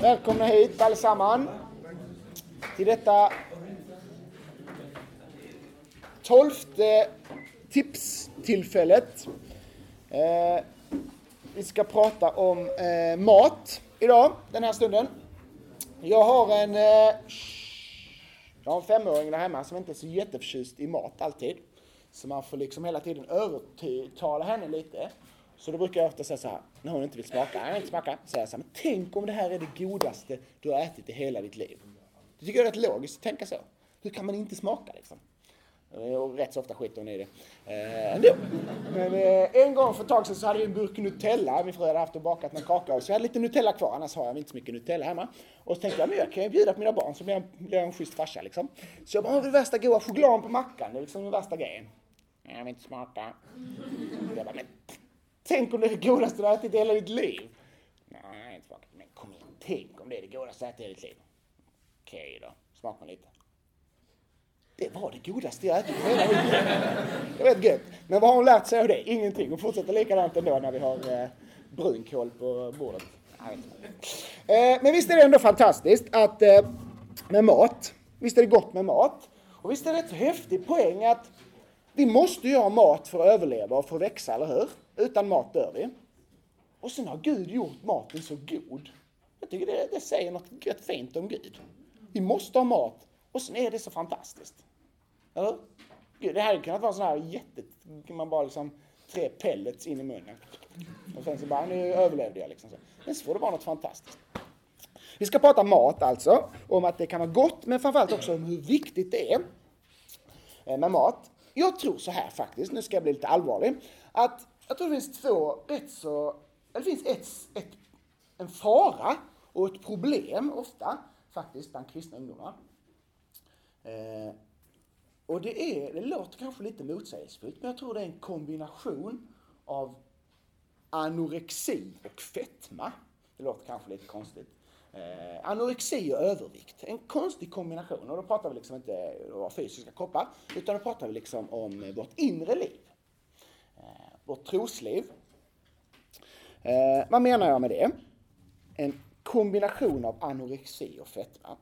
Välkomna hit allesammans till detta tolfte tipstillfället. Eh, vi ska prata om eh, mat idag, den här stunden. Jag har en, eh, jag har en femåring där hemma som inte är så jätteförtjust i mat alltid. Så man får liksom hela tiden övertala henne lite. Så då brukar jag ofta säga så här, när hon inte vill smaka, jag vill inte smaka, säger jag så här, men tänk om det här är det godaste du har ätit i hela ditt liv. Det tycker jag är rätt logiskt att tänka så. Hur kan man inte smaka liksom? Och rätt så ofta skiter hon i det Äh, ändå. Men eh, en gång för ett tag sedan så hade vi en burk Nutella. Min fru hade haft och bakat någon kaka så jag hade lite Nutella kvar. Annars har jag inte så mycket Nutella hemma. Och så tänkte jag, men jag kan ju bjuda på mina barn så blir jag, blir jag en schysst farsa liksom. Så jag bara, det värsta goda chokladen på mackan. Det är liksom den värsta grejen. Jag vill inte smaka. Jag bara, men tänk om det är det godaste du har ätit i hela ditt liv. Nej, inte smakat. Men kom igen, tänk om det är det godaste du har ätit i hela ditt liv. Okej då, smaka lite. Det var det godaste jag ätit hela mitt liv. Det var gött. Men vad har hon lärt sig av det? Ingenting. Hon fortsätter likadant ändå när vi har eh, brunkål på bordet. Eh, men visst är det ändå fantastiskt att eh, med mat, visst är det gott med mat. Och visst är det ett häftig poäng att vi måste ju ha mat för att överleva och för att växa, eller hur? Utan mat dör vi. Och sen har Gud gjort maten så god. Jag tycker det, det säger något gött fint om Gud. Vi måste ha mat och sen är det så fantastiskt. Eller Gud, det hade kunnat vara sån här jätte... Man bara liksom tre pellets in i munnen. Och sen så bara, nu överlevde jag liksom. Så. Men så får det vara något fantastiskt. Vi ska prata mat alltså, om att det kan vara gott, men framförallt också om hur viktigt det är eh, med mat. Jag tror så här faktiskt, nu ska jag bli lite allvarlig, att jag tror det finns två rätt så, det finns ett, ett, en fara och ett problem ofta faktiskt bland kristna ungdomar. Eh, och det, är, det låter kanske lite motsägelsefullt, men jag tror det är en kombination av anorexi och fetma. Det låter kanske lite konstigt. Eh, anorexi och övervikt, en konstig kombination. Och då pratar vi liksom inte om fysiska kroppar, utan då pratar vi liksom om vårt inre liv. Vårt trosliv. Eh, vad menar jag med det? En kombination av anorexi och fetma.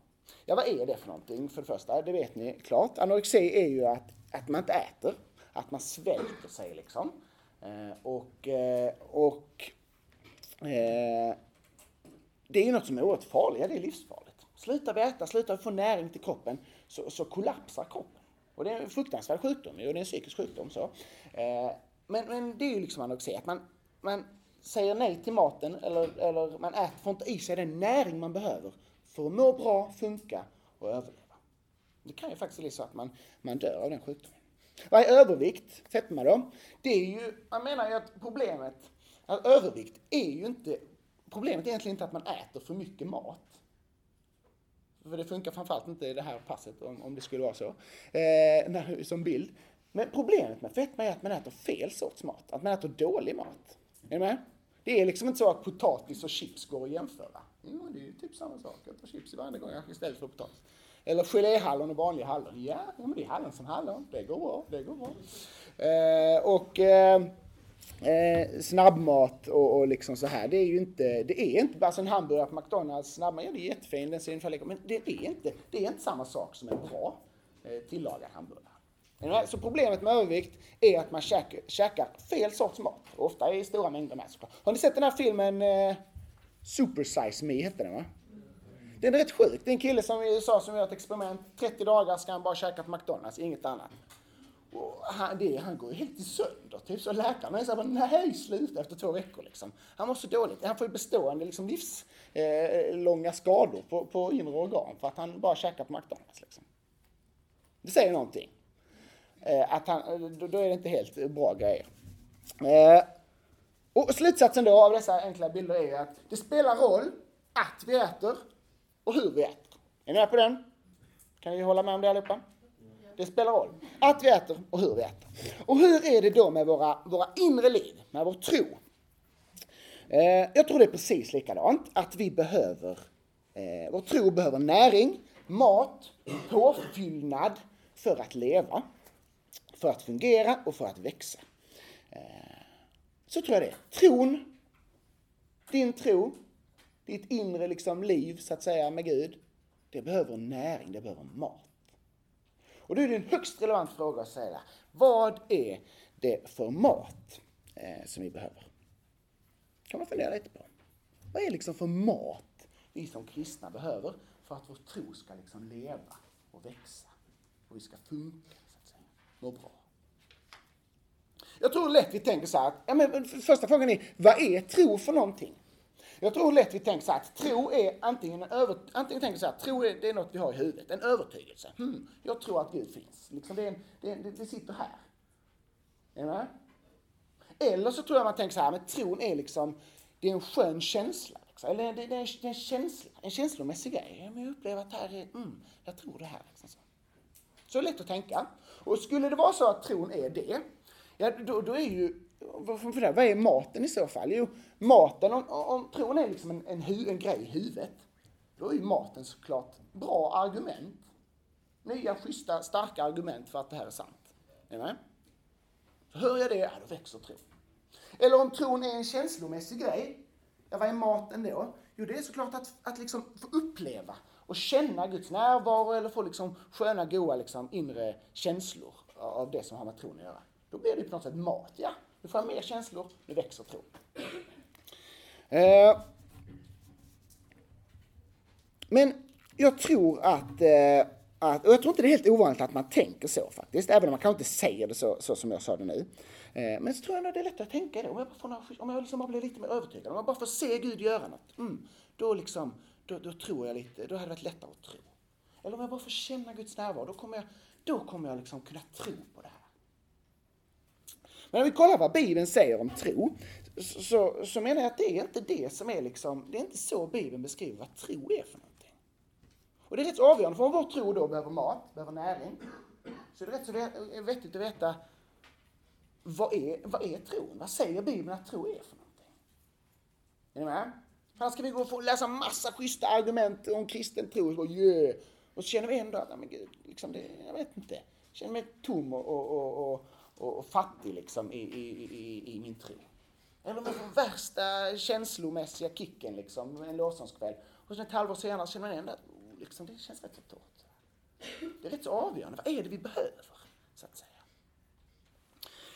Ja, vad är det för någonting? För det första, det vet ni klart. Anorexi är ju att, att man inte äter, att man svälter sig liksom. Eh, och eh, och eh, det är ju något som är oerhört farligt, ja, det är livsfarligt. Slutar vi äta, slutar vi få näring till kroppen så, så kollapsar kroppen. Och det är en fruktansvärd sjukdom och det är en psykisk sjukdom. Så. Eh, men, men det är ju liksom anorexi, att man, man säger nej till maten eller, eller man äter, får inte i sig den näring man behöver för att må bra, funka och överleva. Det kan ju faktiskt bli så att man, man dör av den sjukdomen. Vad är övervikt? Fetma då? Det är ju, man menar ju att problemet, att övervikt är ju inte, problemet är egentligen inte att man äter för mycket mat. För det funkar framförallt inte i det här passet om, om det skulle vara så, eh, som bild. Men problemet med fetma är att man äter fel sorts mat, att man äter dålig mat. Är ni med? Det är liksom inte så att potatis och chips går att jämföra. Jo, det är ju typ samma sak. Jag tar chips varje gång istället för potatis. Eller geléhallon och vanliga hallon. Ja, ja men det är hallon som hallon. Det går bra, det går bra. Eh, och eh, eh, snabbmat och, och, liksom så här. Det är ju inte, det är inte bara en hamburgare på McDonalds snabbmat. Ja, det är jättefin, den ser ungefär lika Men det, det, är inte, det är inte samma sak som en bra eh, tillagad hamburgare. Så problemet med övervikt är att man käkar, käkar fel sorts mat. Ofta i stora mängder med såklart. Har ni sett den här filmen eh, Super Size Me hette den va? Den är rätt sjuk. Det är en kille som i USA som gör ett experiment. 30 dagar ska han bara käka på McDonalds, inget annat. Och han, det, han går ju helt i sönder. Typ. Så läkarna är såhär, nej sluta efter två veckor liksom. Han mår så dåligt. Han får ju bestående liksom, livslånga eh, skador på, på inre organ för att han bara käkar på McDonalds. Liksom. Det säger någonting. Eh, att han, eh, då är det inte helt bra grejer. Eh, och slutsatsen då av dessa enkla bilder är att det spelar roll att vi äter och hur vi äter. Är ni med på den? Kan ni hålla med om det allihopa? Det spelar roll. Att vi äter och hur vi äter. Och hur är det då med våra, våra inre liv, med vår tro? Eh, jag tror det är precis likadant, att vi behöver, eh, vår tro behöver näring, mat, påfyllnad för att leva, för att fungera och för att växa. Eh, så tror jag det. är. Tron, din tro, ditt inre liksom liv så att säga med Gud, det behöver näring, det behöver mat. Och då är det en högst relevant fråga att säga, vad är det för mat eh, som vi behöver? kan man fundera lite på. Vad är liksom för mat vi som kristna behöver för att vår tro ska liksom leva och växa och vi ska funka, Mår bra? Jag tror lätt vi tänker så här, ja men första frågan är, vad är tro för någonting? Jag tror lätt vi tänker så här, att tro är antingen en över, antingen tänker så här, tro är, det är något vi har i huvudet, en övertygelse. Hmm, jag tror att Gud finns. Liksom det, är en, det, är, det sitter här. Är ni med? Eller så tror jag man tänker så här, men tron är liksom, det är en skön känsla. Liksom. Eller det, det, är en, det är en känsla, en känslomässig grej. Jag upplever att här är, mm, jag tror det här. Liksom så. så är lätt att tänka. Och skulle det vara så att tron är det, ja då, då är ju vad är maten i så fall? Jo, maten, om, om tron är liksom en, en, hu, en grej i huvudet, då är ju maten såklart bra argument. Nya, schyssta, starka argument för att det här är sant. Är med? Så hör jag det, ja då växer tron. Eller om tron är en känslomässig grej, ja vad är maten då? Jo, det är såklart att, att liksom få uppleva och känna Guds närvaro eller få liksom sköna, goa liksom inre känslor av det som har med tron att göra. Då blir det på något sätt mat, ja. Nu får jag mer känslor, nu växer tron. Eh, men jag tror att, eh, att, och jag tror inte det är helt ovanligt att man tänker så faktiskt, även om man kanske inte säger det så, så som jag sa det nu. Eh, men så tror jag att det är lättare att tänka det, om jag, får, om jag liksom bara blir lite mer övertygad, om jag bara får se Gud göra något, mm, då, liksom, då, då tror jag lite, då hade det varit lättare att tro. Eller om jag bara får känna Guds närvaro, då kommer jag, då kommer jag liksom kunna tro på det här. Men om vi kollar vad Bibeln säger om tro, så, så menar jag att det är inte det som är liksom, det är inte så Bibeln beskriver vad tro är för någonting. Och det är rätt så avgörande, för om vår tro då behöver mat, behöver näring, så är det rätt så eh, vettigt att veta vad är, vad är tron? Vad säger Bibeln att tro är för någonting? Är ni med? Här ska vi gå och läsa massa schyssta argument om kristen tro och yeah. Och så känner vi ändå att, men gud, liksom det, jag vet inte. Jag känner mig tom och, och, och, och, och fattig liksom i, i, i, i min tro. Eller man får värsta känslomässiga kicken liksom en lovsångskväll. Och sen ett halvår senare känner man ändå att oh, liksom, det känns rätt så torrt. Det är rätt så avgörande. Vad är det vi behöver? Så att säga.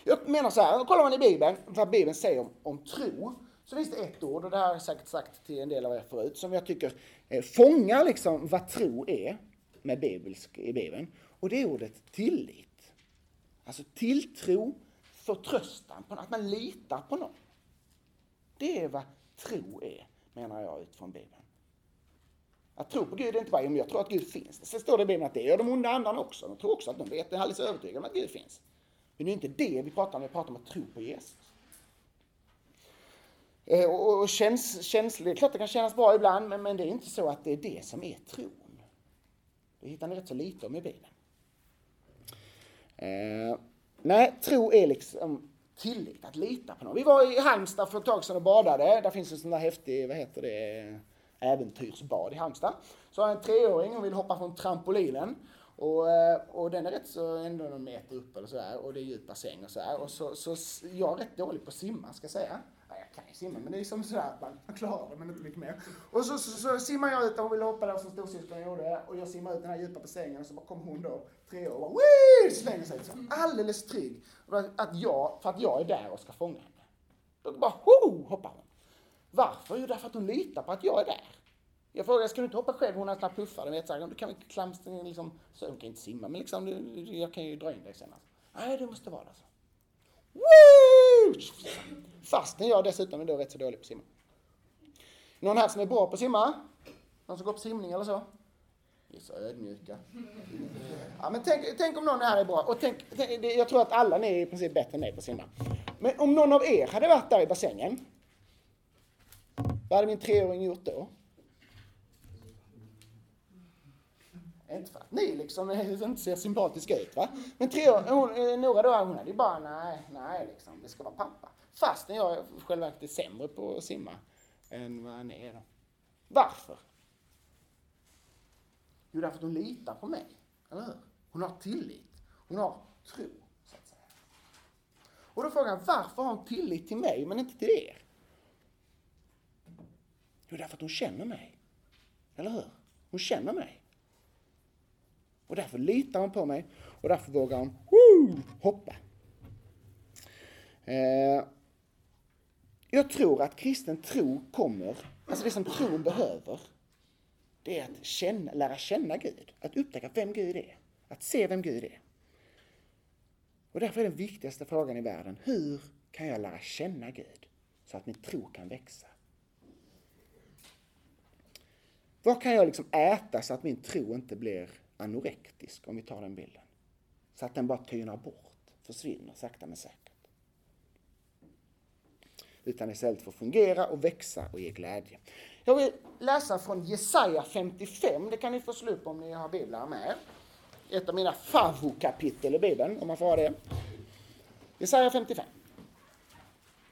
Jag menar så här, kollar man i Bibeln, vad Bibeln säger om, om tro, så finns det ett ord, och det har jag säkert sagt till en del av er förut, som jag tycker eh, fångar liksom vad tro är med bibelsk, i Bibeln. Och det är ordet tillit. Alltså tilltro, förtröstan, på att man litar på någon. Det är vad tro är, menar jag utifrån Bibeln. Att tro på Gud är inte bara, om jag tror att Gud finns. Sen står det i Bibeln att det gör de onda andarna också. De tror också att de vet, de är alldeles övertygade om att Gud finns. Men det är inte det vi pratar om, vi pratar om att tro på Jesus. Eh, och, och käns, känsla, det är klart det kan kännas bra ibland, men, men det är inte så att det är det som är tron. Det hittar ni rätt så lite om i Bibeln. Eh, nej, tro är liksom tillit, att lita på någon. Vi var i Halmstad för ett tag sedan och badade. Där finns en sån där häftig, vad heter det, äventyrsbad i Halmstad. Så har jag en treåring och vill hoppa från trampolinen. Och, eh, och den är rätt så ändå någon meter upp eller sådär och det är djup bassäng och sådär. Och så, så jag är rätt dålig på att simma ska jag säga. Jag kan ju simma men det är som sådär att man klarar det men inte mycket mer. Och så, så, så simmar jag ut och hon vill hoppa där som storsyskon gjorde och jag simmar ut den här djupa bassängen och så bara kommer hon då, tre år, och bara Wii! slänger sig så alldeles trygg. Att jag, för att jag är där och ska fånga henne. Då bara ho, hoppar hon. Varför? Jo, därför att hon litar på att jag är där. Jag frågade, ska du inte hoppa själv? Hon har snabbt puffar, vet, så här, du kan väl klamstra liksom, så hon kan inte simma, men liksom, jag kan ju dra in dig sen. Alltså. Nej, du måste vara där så. Woo! Fastän jag dessutom är då rätt så dålig på att simma. Någon här som är bra på att simma? Någon som går på simning eller så? Ni är så ödmjuka. Ja, men tänk, tänk om någon här är bra. Och tänk, tänk, jag tror att alla ni är i princip bättre än mig på att simma. Men om någon av er hade varit där i bassängen, vad hade min treåring gjort då? Inte för att ni liksom inte ser sympatiska ut va. Men tre år, hon, eh, Nora då, hon hade ju bara nej, nej liksom, det ska vara pappa. Fastän jag själv är sämre på att simma än vad ni är då. Varför? Jo, därför att hon litar på mig. Eller hur? Hon har tillit. Hon har tro, så att säga. Och då frågar han, varför har hon tillit till mig men inte till er? Jo, därför att hon känner mig. Eller hur? Hon känner mig. Och därför litar hon på mig och därför vågar hon woo, hoppa. Eh, jag tror att kristen tro kommer, alltså det som tron behöver, det är att känna, lära känna Gud. Att upptäcka vem Gud är. Att se vem Gud är. Och därför är den viktigaste frågan i världen, hur kan jag lära känna Gud? Så att min tro kan växa. Vad kan jag liksom äta så att min tro inte blir anorektisk, om vi tar den bilden? Så att den bara tynar bort, försvinner sakta men säkert. Utan istället får fungera och växa och ge glädje. Jag vill läsa från Jesaja 55, det kan ni få slut på om ni har biblar med. Ett av mina favoritkapitel i Bibeln, om man får ha det. Jesaja 55.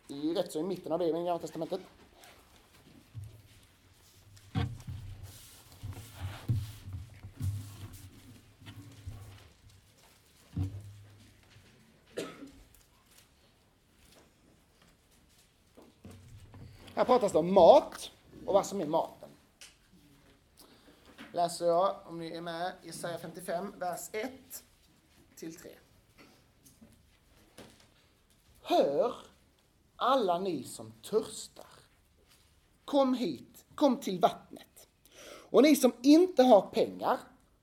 I rätt så i mitten av Bibeln, i Gamla Testamentet. Pratas det om mat och vad som är maten. Läser jag, om ni är med, Jesaja 55, vers 1 till 3. Hör alla ni som törstar. Kom hit, kom till vattnet. Och ni som inte har pengar,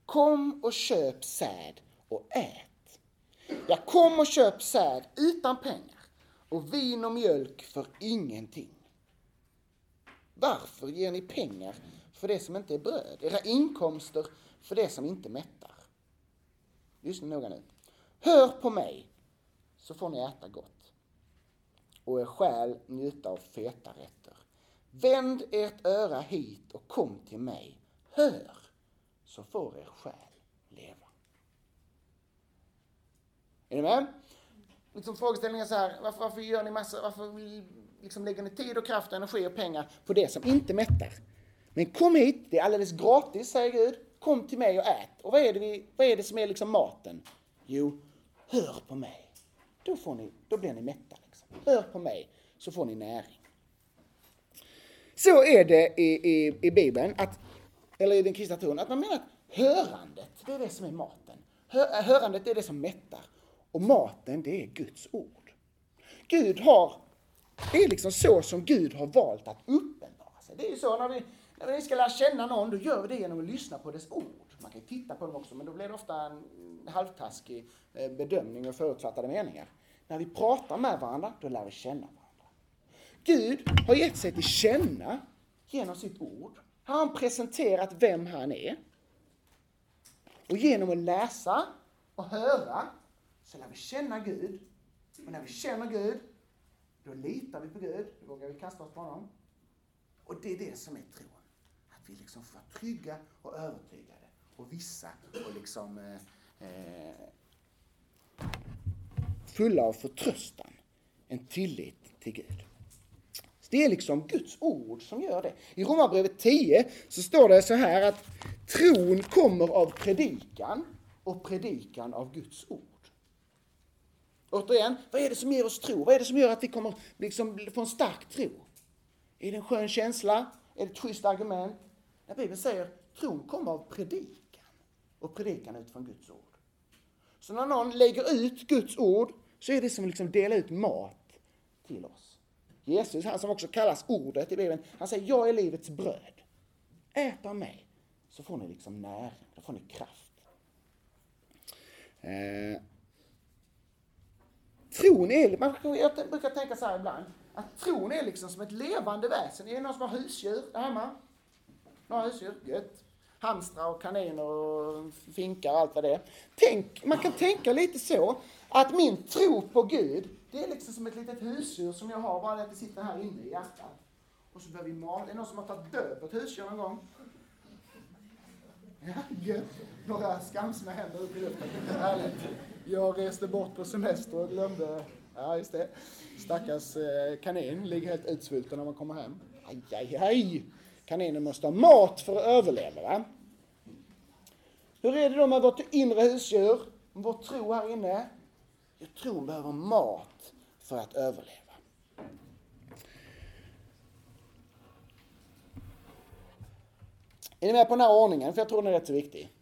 kom och köp säd och ät. Ja, kom och köp säd utan pengar och vin och mjölk för ingenting. Varför ger ni pengar för det som inte är bröd, era inkomster för det som inte mättar? Lyssna noga nu. Hör på mig, så får ni äta gott och er själ njuta av feta rätter. Vänd ert öra hit och kom till mig. Hör, så får er själ leva. Är ni med? Liksom frågeställningen är så här, varför, varför gör ni massa, varför liksom lägger ni tid och kraft, och energi och pengar på det som inte mättar? Men kom hit, det är alldeles gratis, säger Gud. Kom till mig och ät. Och vad är det, vi, vad är det som är liksom maten? Jo, hör på mig. Då, får ni, då blir ni mätta. Liksom. Hör på mig, så får ni näring. Så är det i, i, i Bibeln, att, eller i den kristna tron, att man menar att hörandet, det är det som är maten. Hör, hörandet är det som mättar. Och maten, det är Guds ord. Gud har, det är liksom så som Gud har valt att uppenbara sig. Det är ju så när vi, när vi ska lära känna någon, då gör vi det genom att lyssna på dess ord. Man kan titta på dem också, men då blir det ofta en halvtaskig eh, bedömning och förutfattade meningar. När vi pratar med varandra, då lär vi känna varandra. Gud har gett sig till känna genom sitt ord. Här har han presenterat vem han är. Och genom att läsa och höra så lär vi känna Gud. Och när vi känner Gud, då litar vi på Gud, då vågar vi kasta oss på honom. Och det är det som är tron. Att vi liksom får vara trygga och övertygade och vissa och liksom eh, eh, fulla av förtröstan. En tillit till Gud. Så det är liksom Guds ord som gör det. I Romarbrevet 10 så står det så här att tron kommer av predikan och predikan av Guds ord. Återigen, vad är det som ger oss tro? Vad är det som gör att vi kommer liksom få en stark tro? Är det en skön känsla? Är det ett schysst argument? När Bibeln säger tron kommer av predikan och predikan utifrån Guds ord. Så när någon lägger ut Guds ord så är det som att liksom dela ut mat till oss. Jesus, han som också kallas ordet i Bibeln, han säger jag är livets bröd. Ät av mig så får ni liksom näring, då får ni kraft. Eh, tron är, liksom- man, jag brukar tänka så här ibland, att tron är liksom som ett levande väsen. Är det någon som har husdjur där hemma? Några husdjur? Gött. Hamstrar och kaniner och finkar och allt vad det är. Tänk, man kan tänka lite så, att min tro på Gud, det är liksom som ett litet husdjur som jag har, bara att det sitter här inne i hjärtat. Och så behöver vi mat. Är det någon som har tagit död på ett husdjur någon gång? Ja, gött. Några skamsna händer upp i luften. Härligt. Jag reste bort på semester och glömde, ja just det, stackars eh, kanin ligger helt utsvulten när man kommer hem. Aj, aj, aj! Kaninen måste ha mat för att överleva. Va? Hur är det då med vårt inre husdjur? Vår tro här inne? Jag tror behöver mat för att överleva. Är ni med på den här ordningen? För jag tror den är rätt så viktig.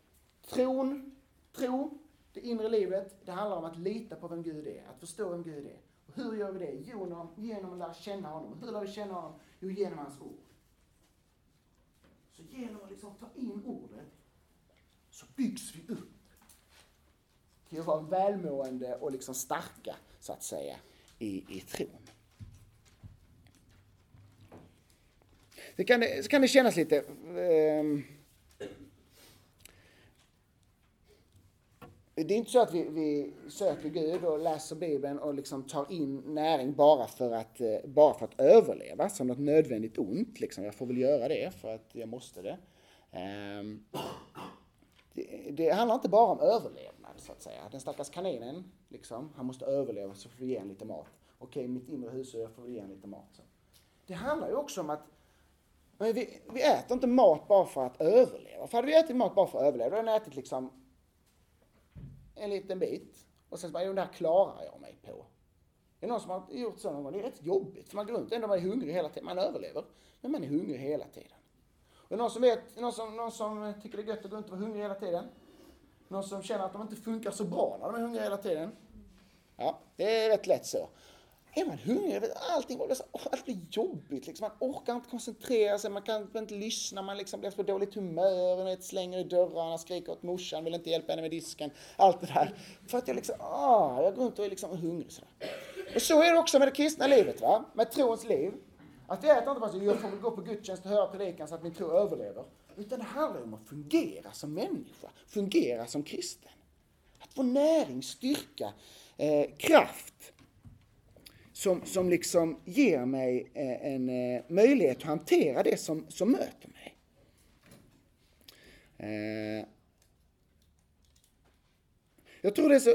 Tron, tro, det inre livet, det handlar om att lita på vem Gud är, att förstå vem Gud är. Och hur gör vi det? Genom, genom att lära känna honom. Hur lär vi känna honom? Jo, genom hans ord. Så genom att liksom ta in ordet så byggs vi upp till att vara välmående och liksom starka, så att säga, i, i tron. Så kan det, så kan det kännas lite... Eh, det är inte så att vi, vi, söker Gud och läser Bibeln och liksom tar in näring bara för att, eh, bara för att överleva, som något nödvändigt ont. Liksom. Jag får väl göra det för att jag måste det. Ehm, det, det, handlar inte bara om överlevnad, så att säga. Den stackars kaninen, liksom, han måste överleva så får vi ge honom lite mat. Okej, mitt inre husdjur får väl ge honom lite mat. Så. Det handlar ju också om att men vi, vi äter inte mat bara för att överleva. För hade vi ätit mat bara för att överleva, då hade vi ätit liksom en liten bit. Och sen så bara, jo, det här klarar jag mig på. Det är någon som har gjort så någon gång. Det är rätt jobbigt, för man går runt ändå man är hungrig hela tiden. Man överlever, men man är hungrig hela tiden. Och någon som vet, någon som, någon som tycker det är gött att gå runt och vara hungrig hela tiden? Någon som känner att de inte funkar så bra när de är hungriga hela tiden? Ja, det är rätt lätt så är man hungrig, allting blir, allt blir jobbigt. Liksom. Man orkar inte koncentrera sig, man kan inte lyssna, man liksom blir på dåligt humör, vet, slänger i dörrarna, skriker åt morsan, vill inte hjälpa henne med disken. Allt det där. För att jag liksom, ah, jag går runt och är liksom hungrig sådär. Och så är det också med det kristna livet, va? med trons liv. Att jag äter inte bara så jag får väl gå på gudstjänst och höra predikan så att min tro överlever. Utan det handlar om att fungera som människa, fungera som kristen. Att få näring, styrka, eh, kraft som, som liksom ger mig eh, en eh, möjlighet att hantera det som, som möter mig. Eh, jag tror det är så,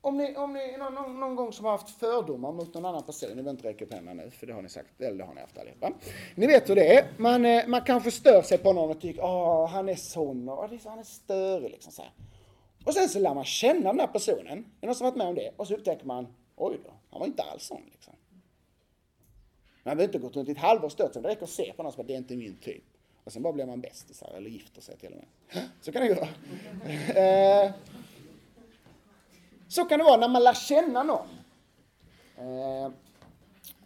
om ni, om ni någon, någon gång som har haft fördomar mot någon annan person, ni behöver inte räcka upp händerna nu, för det har ni sagt, eller det har ni haft allihopa. Ni vet hur det är, man, man kanske stör sig på någon och tycker, åh, han är sån, och han är störig liksom så här. Och sen så lär man känna den här personen, är det någon som varit med om det? Och så upptäcker man, oj då, han var inte alls sån. Liksom. Man behöver inte gå runt i ett halvår stört, det räcker att se på någon som att det är inte min typ. Och sen bara blir man bästisar eller gifter sig till och med. Så kan det gå. Eh, så kan det vara när man lär känna någon. Eh,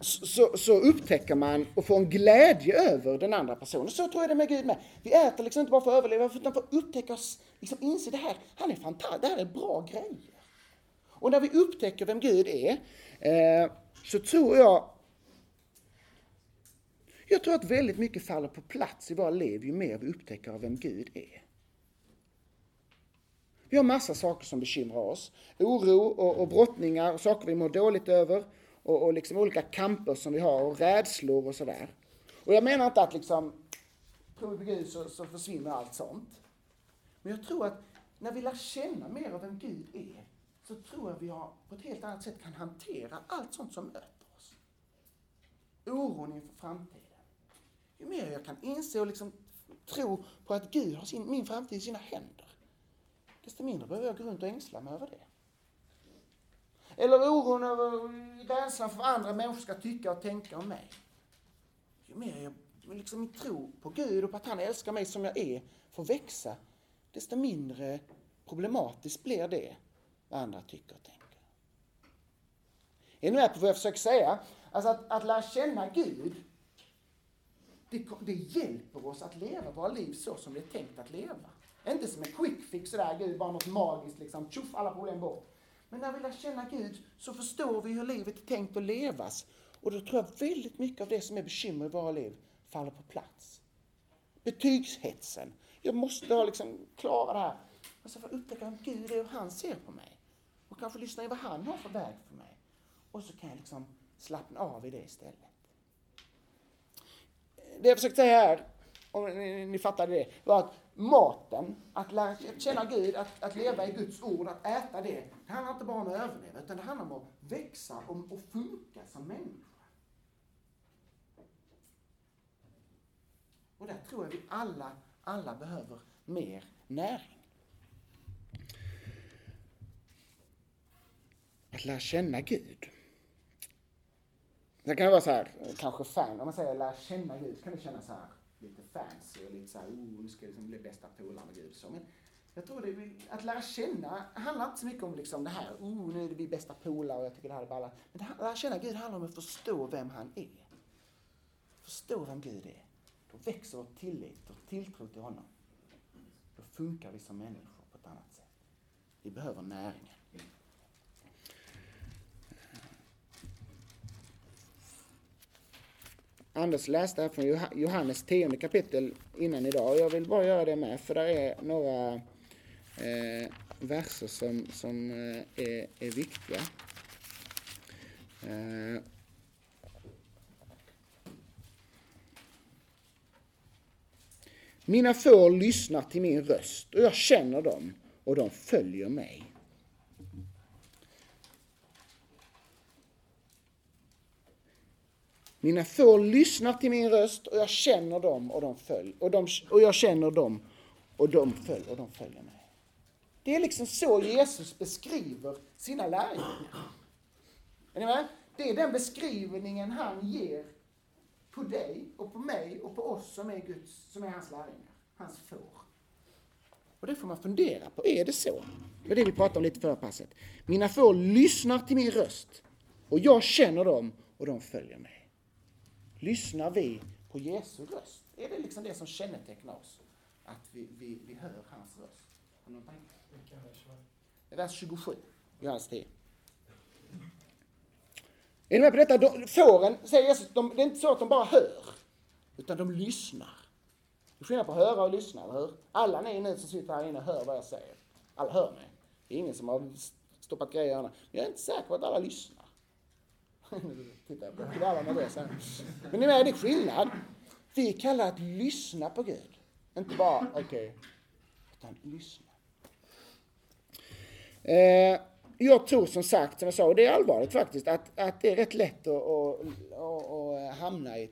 så, så, upptäcker man och får en glädje över den andra personen. Så tror jag det är med Gud med. Vi äter liksom inte bara för att överleva, utan för att upptäcka oss, liksom inse det här, han är fantastisk, det här är bra grejer. Och när vi upptäcker vem Gud är, eh, så tror jag jag tror att väldigt mycket faller på plats i våra liv ju mer vi upptäcker av vem Gud är. Vi har massa saker som bekymrar oss. Oro och, och brottningar, och saker vi mår dåligt över och, och liksom olika kamper som vi har och rädslor och sådär. Och jag menar inte att liksom, tror vi på Gud så, så försvinner allt sånt. Men jag tror att när vi lär känna mer av vem Gud är så tror jag vi har, på ett helt annat sätt kan hantera allt sånt som möter oss. Oron inför framtiden. Ju mer jag kan inse och liksom tro på att Gud har sin, min framtid i sina händer, desto mindre behöver jag gå runt och ängsla mig över det. Eller oron över rädslan för vad andra människor ska tycka och tänka om mig. Ju mer jag liksom tro på Gud och på att han älskar mig som jag är får växa, desto mindre problematiskt blir det vad andra tycker och tänker. Är ni med på vad jag försöker säga? Alltså att, att lära känna Gud, det, det hjälper oss att leva våra liv så som det är tänkt att leva. Inte som en quick fix sådär, Gud, bara något magiskt liksom, tjoff, alla problem bort. Men när vi lär känna Gud så förstår vi hur livet är tänkt att levas. Och då tror jag väldigt mycket av det som är bekymmer i våra liv faller på plats. Betygshetsen. Jag måste ha liksom klara det här. Alltså för att upptäcka vem Gud är och hur han ser på mig. Och kanske lyssna i vad han har för väg för mig. Och så kan jag liksom slappna av i det istället. Det jag försökte säga här, om ni, ni fattade det, var att maten, att lära känna Gud, att, att leva i Guds ord, att äta det, det handlar inte bara om att överleva, utan det handlar om att växa och, och funka som människa. Och där tror jag vi alla, alla behöver mer näring. Att lära känna Gud. Det kan vara så här, kanske fan, om man säger lära känna Gud, så kan det kännas så här. lite fancy och lite så här, oh, nu ska jag liksom bli bästa polare med Gud. Så, men jag tror det, att lära känna handlar inte så mycket om liksom det här, oh, nu är vi bästa polare och jag tycker det här är ballat. Men det, lära känna Gud handlar om att förstå vem han är. Förstå vem Gud är. Då växer vår tillit och tilltro till honom. Då funkar vi som människor på ett annat sätt. Vi behöver näringen. Anders läste här från Johannes 10 kapitel innan idag och jag vill bara göra det med för där är några eh, verser som, som eh, är, är viktiga. Eh, Mina får lyssnar till min röst och jag känner dem och de följer mig. Mina får lyssnar till min röst och jag känner dem och de följer. Och, de, och jag känner dem och de följer, och de följer mig. Det är liksom så Jesus beskriver sina lärjungar. Är ni med? Det är den beskrivningen han ger på dig och på mig och på oss som är Guds, som är hans lärjungar, hans får. Och det får man fundera på, är det så? Det var det vi pratade om lite förra passet. Mina får lyssnar till min röst och jag känner dem och de följer mig. Lyssnar vi på Jesu röst? Är det liksom det som kännetecknar oss? Att vi, vi, vi hör hans röst? Har någon tanke? Vers 27, Johannes 10. Är ni med på detta? De, fåren, säger Jesus, de, det är inte så att de bara hör, utan de lyssnar. Det är skillnad på att höra och lyssna, eller hur? Alla ni nu som sitter här inne hör vad jag säger. Alla hör mig. Det är ingen som har stoppat grejer i öronen. Jag är inte säker på att alla lyssnar tittar jag blir alla nervösa. Men ni med, det är skillnad. Vi kallar att lyssna på Gud. Inte bara, okej, okay, utan lyssna. Eh, jag tror som sagt, som jag sa, och det är allvarligt faktiskt, att, att det är rätt lätt att, att, att, att hamna i,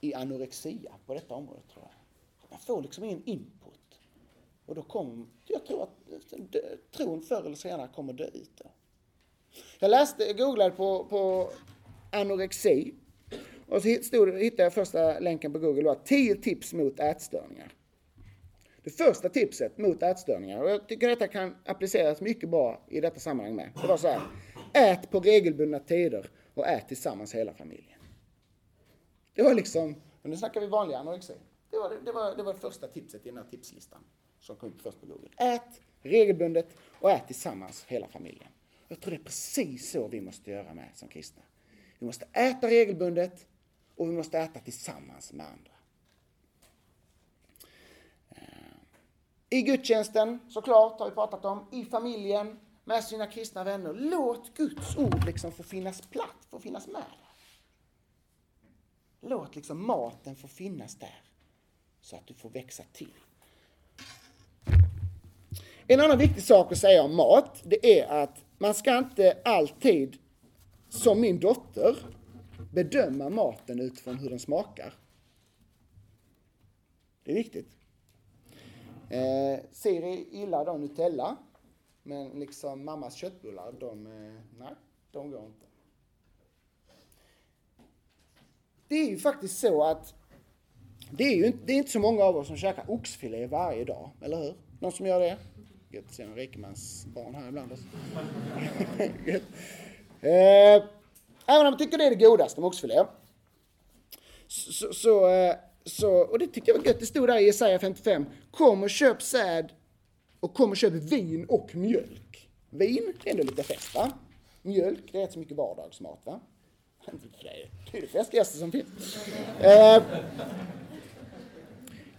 i anorexia på detta område, tror jag. Man får liksom ingen input. Och då kommer, jag tror att tron förr eller senare kommer dö ut. Då. Jag läste, googlade på, på anorexi. Och så stod, hittade jag första länken på Google, var 10 tips mot ätstörningar. Det första tipset mot ätstörningar, och jag tycker detta kan appliceras mycket bra i detta sammanhang med. Det var så här. Ät på regelbundna tider och ät tillsammans hela familjen. Det var liksom, nu snackar vi vanlig anorexi. Det var det, var, det var det första tipset i den här tipslistan som kom upp först på Google. Ät regelbundet och ät tillsammans hela familjen. Jag tror det är precis så vi måste göra med som kristna. Vi måste äta regelbundet och vi måste äta tillsammans med andra. Eh, I gudstjänsten, såklart, har vi pratat om. I familjen, med sina kristna vänner. Låt Guds ord liksom få finnas platt, få finnas med. Låt liksom maten få finnas där, så att du får växa till. En annan viktig sak att säga om mat, det är att man ska inte alltid, som min dotter, bedöma maten utifrån hur den smakar. Det är viktigt. Eh, Siri gillar då Nutella. Men liksom mammas köttbullar, de, eh, nej, de går inte. Det är ju faktiskt så att det är ju inte, det är inte så många av oss som käkar oxfilé varje dag, eller hur? Någon som gör det? Gött att se en rikemans barn här ibland. eh, även om jag tycker det är det godaste med oxfilé. Så, så, eh, så, och det tycker jag var gött. Det stod där i Jesaja 55. Kom och köp säd och kom och köp vin och mjölk. Vin, det är ändå lite fest va? Mjölk, det är rätt så mycket vardagsmat va? Det är det festligaste som finns. Eh,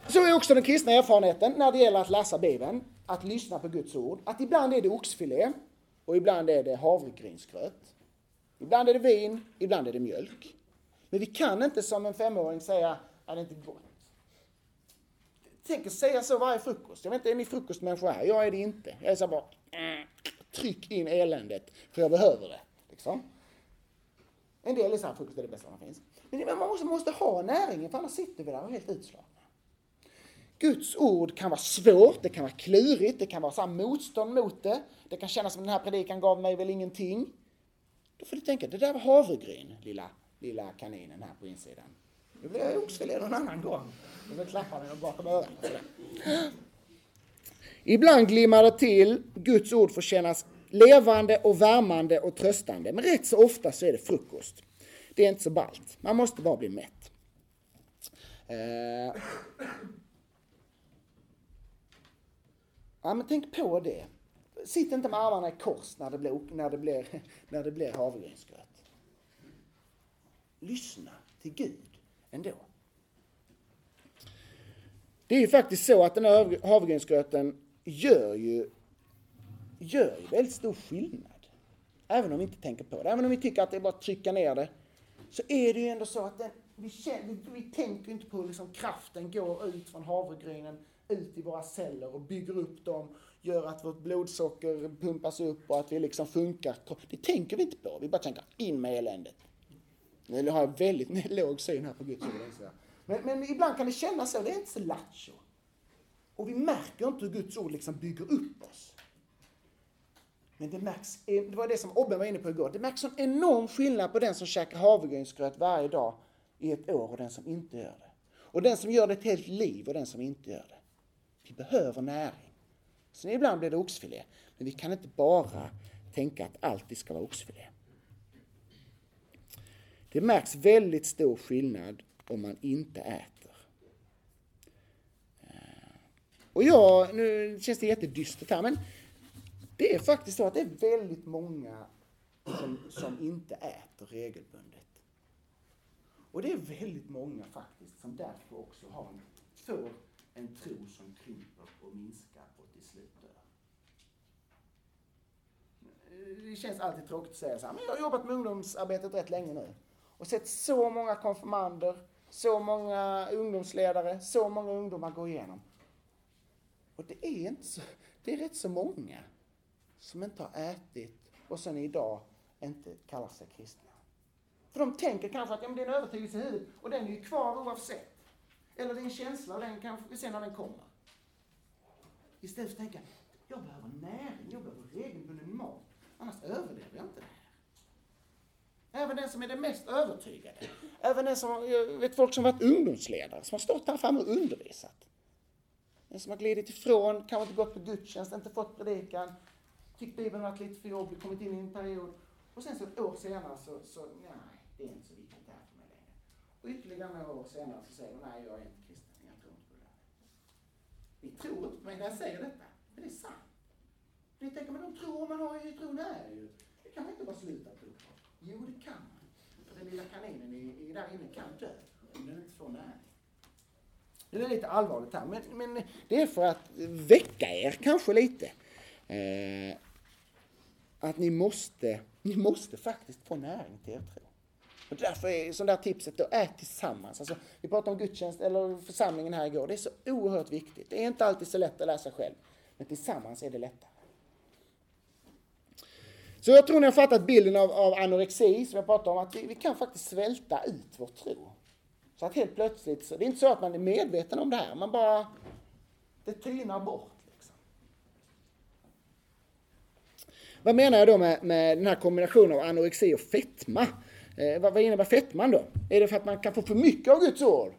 så är också den kristna erfarenheten när det gäller att läsa Bibeln, att lyssna på Guds ord, att ibland är det oxfilé och ibland är det havregrynsgröt. Ibland är det vin, ibland är det mjölk. Men vi kan inte som en femåring säga, att det inte är gott? Tänk att säga så varje frukost. Jag vet inte, är ni frukostmänniskor här? Jag är det inte. Jag är så bara, tryck in eländet, för jag behöver det. Liksom. En del är så här, frukost är det bästa som finns. Men man måste, måste ha näringen, för annars sitter vi där och är helt utslagna. Guds ord kan vara svårt, det kan vara klurigt, det kan vara så motstånd mot det. Det kan kännas som den här predikan gav mig väl ingenting. Då får du tänka, det där var havregryn, lilla, lilla kaninen här på insidan. Nu blir jag oxfilé någon annan gång. Och så klappar den bakom örat. Ibland glimmar det till. Guds ord får kännas levande och värmande och tröstande. Men rätt så ofta så är det frukost. Det är inte så ballt. Man måste bara bli mätt. Eh. Ja, men tänk på det. Sitt inte med armarna i kors när det blir, när det blir, när det blir havregrynsgröt. Lyssna till Gud ändå. Det är ju faktiskt så att den här havregrynsgröten gör ju, gör ju väldigt stor skillnad. Även om vi inte tänker på det. Även om vi tycker att det är bara att trycka ner det. Så är det ju ändå så att den, vi, känner, vi, vi tänker inte på hur liksom kraften går ut från havregrynen ut i våra celler och bygger upp dem, gör att vårt blodsocker pumpas upp och att vi liksom funkar. Det tänker vi inte på. Vi bara tänker in med eländet. Nu har jag väldigt låg syn här på Guds ord. Men, men ibland kan det kännas så. Det är inte så lattjo. Och vi märker inte hur Guds ord liksom bygger upp oss. Men det märks, det var det som Obben var inne på igår, det märks en enorm skillnad på den som käkar havregrynsgröt varje dag i ett år och den som inte gör det. Och den som gör det ett helt liv och den som inte gör det. Vi behöver näring. Sen ibland blir det oxfilé, men vi kan inte bara tänka att alltid ska vara oxfilé. Det märks väldigt stor skillnad om man inte äter. Eh, och ja, nu känns det jättedystert här, men det är faktiskt så att det är väldigt många som, som inte äter regelbundet. Och det är väldigt många faktiskt som därför också har en, får en tro som krymper och minskar och till slut dör. Det känns alltid tråkigt att säga så här, men jag har jobbat med ungdomsarbetet rätt länge nu och sett så många konfirmander, så många ungdomsledare, så många ungdomar gå igenom. Och det är inte så, det är rätt så många som inte har ätit och sen idag inte kallar sig kristna. För de tänker kanske att ja, men det är en övertygelse i huvudet och den är ju kvar oavsett. Eller det är en känsla den kanske vi ser när den kommer. Istället för att tänka, jag behöver näring, jag behöver regelbunden mat. Annars överlever jag inte det här. Även den som är den mest övertygade. Även den som, jag vet folk som varit ungdomsledare, som har stått här framme och undervisat. Den som har glidit ifrån, kanske inte gått på gudstjänst, inte fått predikan, tyckt Bibeln varit lite för jobbig, kommit in i en period. Och sen så ett år senare så, så nej, det är inte så viktigt det här för mig längre. Och ytterligare några år senare så säger de, nej jag är inte kristen, jag tror inte på det där. Ni tror inte på mig när jag säger detta, men det är sant. Ni tänker, men de tror man har ju tro nära ju. Det kan man inte bara sluta tro på. Jo, det kan man. För den lilla kaninen i, i där inne kan dö om den inte får näring. Det är lite allvarligt här, men, men det är för att väcka er kanske lite. Eh, att ni måste, ni måste faktiskt få näring till er tro. Och därför är sånt där tipset, då ät tillsammans. Alltså, vi pratade om gudstjänst, eller församlingen här igår. Det är så oerhört viktigt. Det är inte alltid så lätt att läsa själv. Men tillsammans är det lättare. Så jag tror ni har fattat bilden av, av anorexi som jag pratade om, att vi, vi, kan faktiskt svälta ut vår tro. Så att helt plötsligt, så, det är inte så att man är medveten om det här, man bara, det tynar bort. Liksom. Vad menar jag då med, med den här kombinationen av anorexi och fetma? Eh, vad, vad innebär fetman då? Är det för att man kan få för mycket av Guds ord?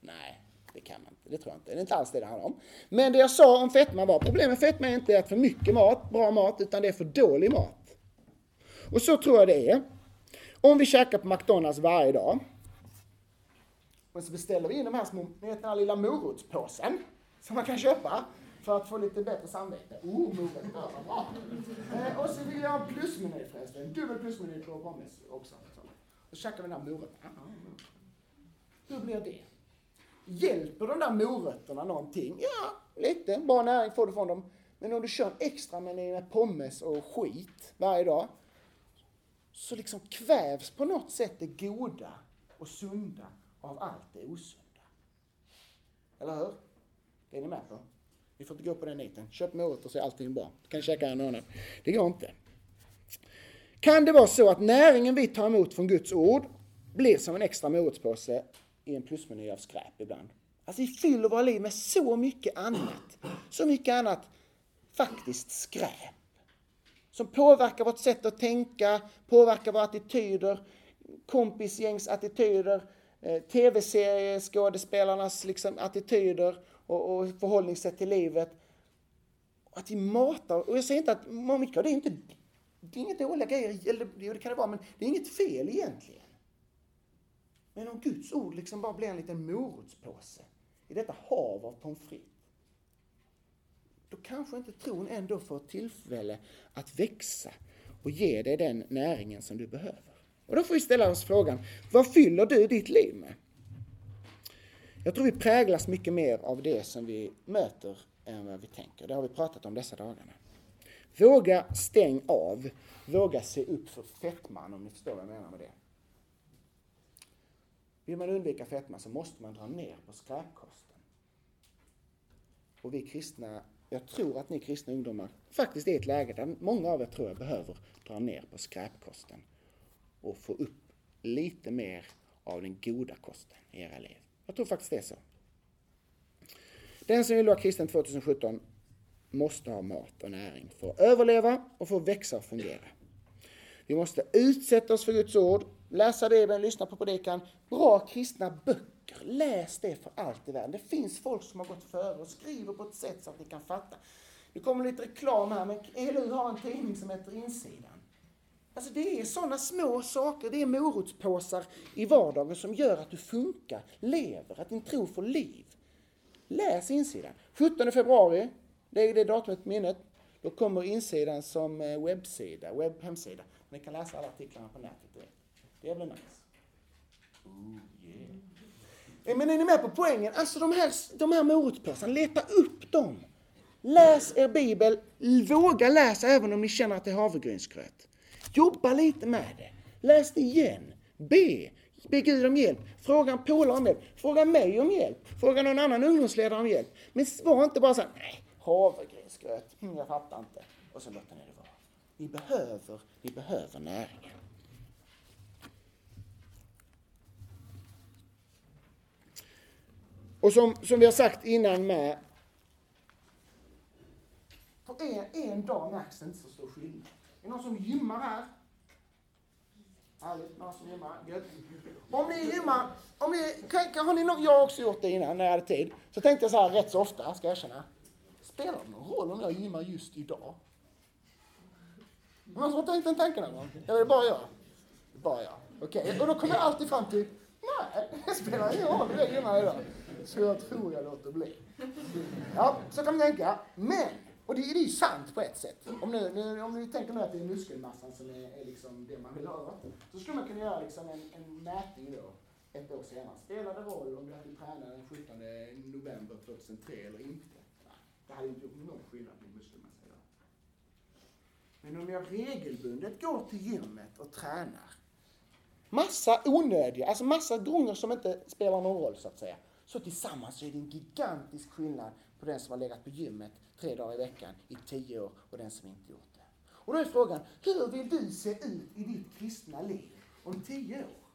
Nej, det kan man inte. Det tror jag inte. Det är inte alls det det handlar om. Men det jag sa om fetma var, problemet med fetma är inte att för mycket mat, bra mat, utan det är för dålig mat. Och så tror jag det är. Om vi käkar på McDonalds varje dag, och så beställer vi in de här små, ni vet den här lilla morotspåsen som man kan köpa för att få lite bättre samvete. Oh, morot, bra, bra. Eh, och så vill jag ha plusmeny förresten. Dubbel plusmeny på pommes också. Så. Och så käkar vi den där morötterna. Hur blir det? Hjälper de där morötterna någonting? Ja, lite. Bra näring får du från dem. Men om du kör en extra meny med pommes och skit varje dag, så liksom kvävs på något sätt det goda och sunda av allt det osunda. Eller hur? Det är ni med på? Vi får inte gå på den niten. Köp morötter så är allting bra. Du kan käka en annan. Det går inte. Kan det vara så att näringen vi tar emot från Guds ord blir som en extra morotspåse i en plusmeny av skräp ibland? Alltså vi fyller våra liv med så mycket annat. Så mycket annat faktiskt skräp. Som påverkar vårt sätt att tänka, påverkar våra attityder, kompisgängs attityder, eh, tv-serieskådespelarnas liksom, attityder och, och förhållningssätt till livet. Att vi matar, och jag säger inte att mycket av det är inte, det är inget dåliga grejer, eller jo det kan det vara, men det är inget fel egentligen. Men om Guds ord liksom bara blir en liten morotspåse i detta hav av pommes frites, då kanske inte tron ändå får tillfälle att växa och ge dig den näringen som du behöver. Och då får vi ställa oss frågan, vad fyller du ditt liv med? Jag tror vi präglas mycket mer av det som vi möter än vad vi tänker. Det har vi pratat om dessa dagarna. Våga stäng av. Våga se upp för fetman, om ni förstår vad jag menar med det. Vill man undvika fetma så måste man dra ner på skräpkosten. Och vi kristna, jag tror att ni kristna ungdomar faktiskt är i ett läge där många av er tror jag behöver dra ner på skräpkosten och få upp lite mer av den goda kosten i era liv. Jag tror faktiskt det är så. Den som vill vara kristen 2017 måste ha mat och näring för att överleva och för att växa och fungera. Vi måste utsätta oss för Guds ord, läsa Bibeln, lyssna på predikan. Bra kristna böcker, läs det för allt i världen. Det finns folk som har gått före och skriver på ett sätt så att ni kan fatta. Det kommer lite reklam här, men ELU har en tidning som heter Insidan. Alltså det är sådana små saker, det är morotspåsar i vardagen som gör att du funkar, lever, att din tro får liv. Läs insidan. 17 februari, lägg det datumet på minnet. Då kommer insidan som eh, webbsida, webbhemsida. Ni kan läsa alla artiklarna på nätet direkt. Det blir nice. Ooh, yeah. Men är ni med på poängen? Alltså de här, de här morotspåsarna, leta upp dem. Läs er bibel, våga läsa även om ni känner att det är havregrynsgröt. Jobba lite med det. Läs det igen. Be. Be Gud om hjälp. Fråga en polare om hjälp. Fråga mig om hjälp. Fråga någon annan ungdomsledare om hjälp. Men var inte bara så här, nej, havregrynsgröt, mm, jag fattar inte. Och så låter ni det vara. Vi behöver, vi behöver näringen. Och som, som vi har sagt innan med, på en, en dag märks det inte så stor skillnad. Är det någon som gymmar här? Härligt, någon som gymmar. Gött. Om ni gymmar, om ni, kan, har ni nog, jag har också gjort det innan när jag hade tid. Så tänkte jag så här rätt så ofta, ska jag erkänna. Spelar det någon roll om jag gymmar just idag? Någon som har tänkt den tanken någon gång? Eller är det bara jag? Bara jag. Okej, okay. och då kommer jag alltid fram till, nej, det spelar ingen roll om jag gymmar idag. Så jag tror jag låter bli. Ja, så kan man tänka. Men och det, det är ju sant på ett sätt. Om, nu, nu, om ni tänker nu att det är muskelmassan som är, är liksom det man vill ha, så skulle man kunna göra liksom en, en mätning då, ett år senare. Spelar det roll om du hade tränat den 17 november 2003 eller inte? Det hade inte gjort någon skillnad på muskelmassa idag. Men om jag regelbundet går till gymmet och tränar, massa onödiga, alltså massa gånger som inte spelar någon roll så att säga, så tillsammans så är det en gigantisk skillnad på den som har legat på gymmet tre dagar i veckan i tio år och den som inte gjort det. Och då är frågan, hur vill du se ut i ditt kristna liv om tio år?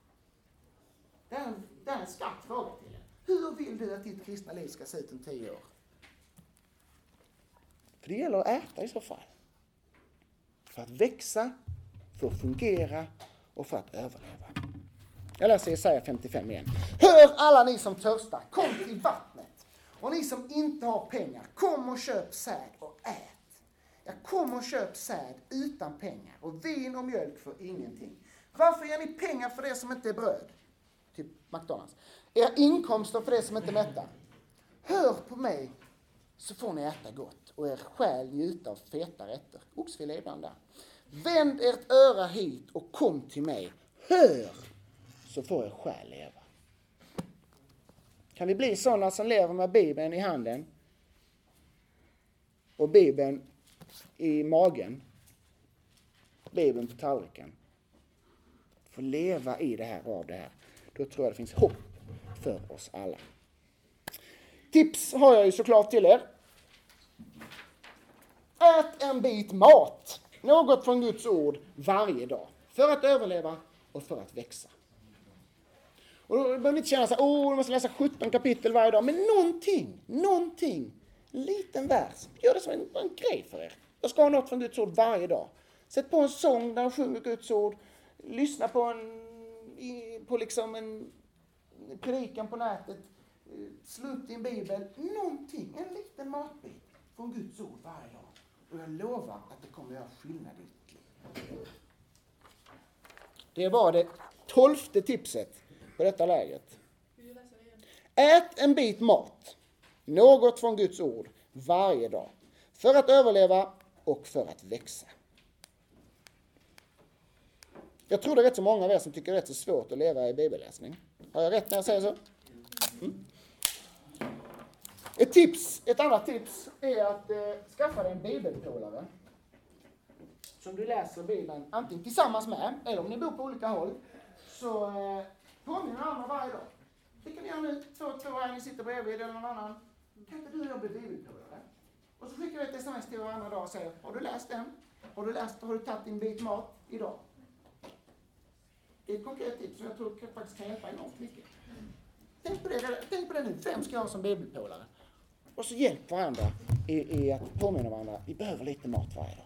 Det är en, det är en skarp fråga till er. Hur vill du att ditt kristna liv ska se ut om tio år? För det gäller att äta i så fall. För att växa, för att fungera och för att överleva. Jag läser Jesaja 55 igen. Hör alla ni som törstar, kom till vattnet. Och ni som inte har pengar, kom och köp säd och ät. Ja, kom och köp säd utan pengar och vin och mjölk för ingenting. Varför ger ni pengar för det som inte är bröd? Typ McDonalds. Era inkomster för det som inte mättar. Hör på mig så får ni äta gott och er själ njuta av feta rätter. Oxfilé ibland där. Vänd ert öra hit och kom till mig. Hör så får er själ leva. Kan vi bli sådana som lever med Bibeln i handen och Bibeln i magen, Bibeln på tallriken. Få leva i det här och av det här. Då tror jag det finns hopp för oss alla. Tips har jag ju såklart till er. Ät en bit mat, något från Guds ord, varje dag. För att överleva och för att växa. Och då behöver ni inte känna så här, åh, du måste läsa 17 kapitel varje dag. Men någonting, någonting, en liten vers. Gör det som en, en grej för er. Jag ska ha något från Guds ord varje dag. Sätt på en sång där han sjunger Guds ord. Lyssna på en, på liksom en, predikan på nätet, slå upp din bibel, någonting, en liten matbit från Guds ord varje dag. Och jag lovar att det kommer göra skillnad i ditt liv. Det var det tolfte tipset på detta läget. Ät en bit mat, något från Guds ord, varje dag. För att överleva och för att växa. Jag tror det är rätt så många av er som tycker det är rätt så svårt att leva i bibelläsning. Har jag rätt när jag säger så? Mm. Ett tips, ett annat tips är att eh, skaffa dig en bibelpolare Som du läser Bibeln antingen tillsammans med, eller om ni bor på olika håll, så eh, påminner varandra varje dag. Det kan ni göra nu, två två här, ni sitter bredvid eller någon annan. Kan inte du och jag bli bibelpålare? Och så skickar vi ett sms till varandra dag och säger, har du läst den? Har du läst, har du tagit din bit mat idag? Det är ett konkret tips som jag tror faktiskt kan hjälpa enormt mycket. Tänk på det, tänk på det nu, vem ska jag ha som bibelpålare? Och så hjälp varandra i, i att påminna varandra, vi behöver lite mat varje dag.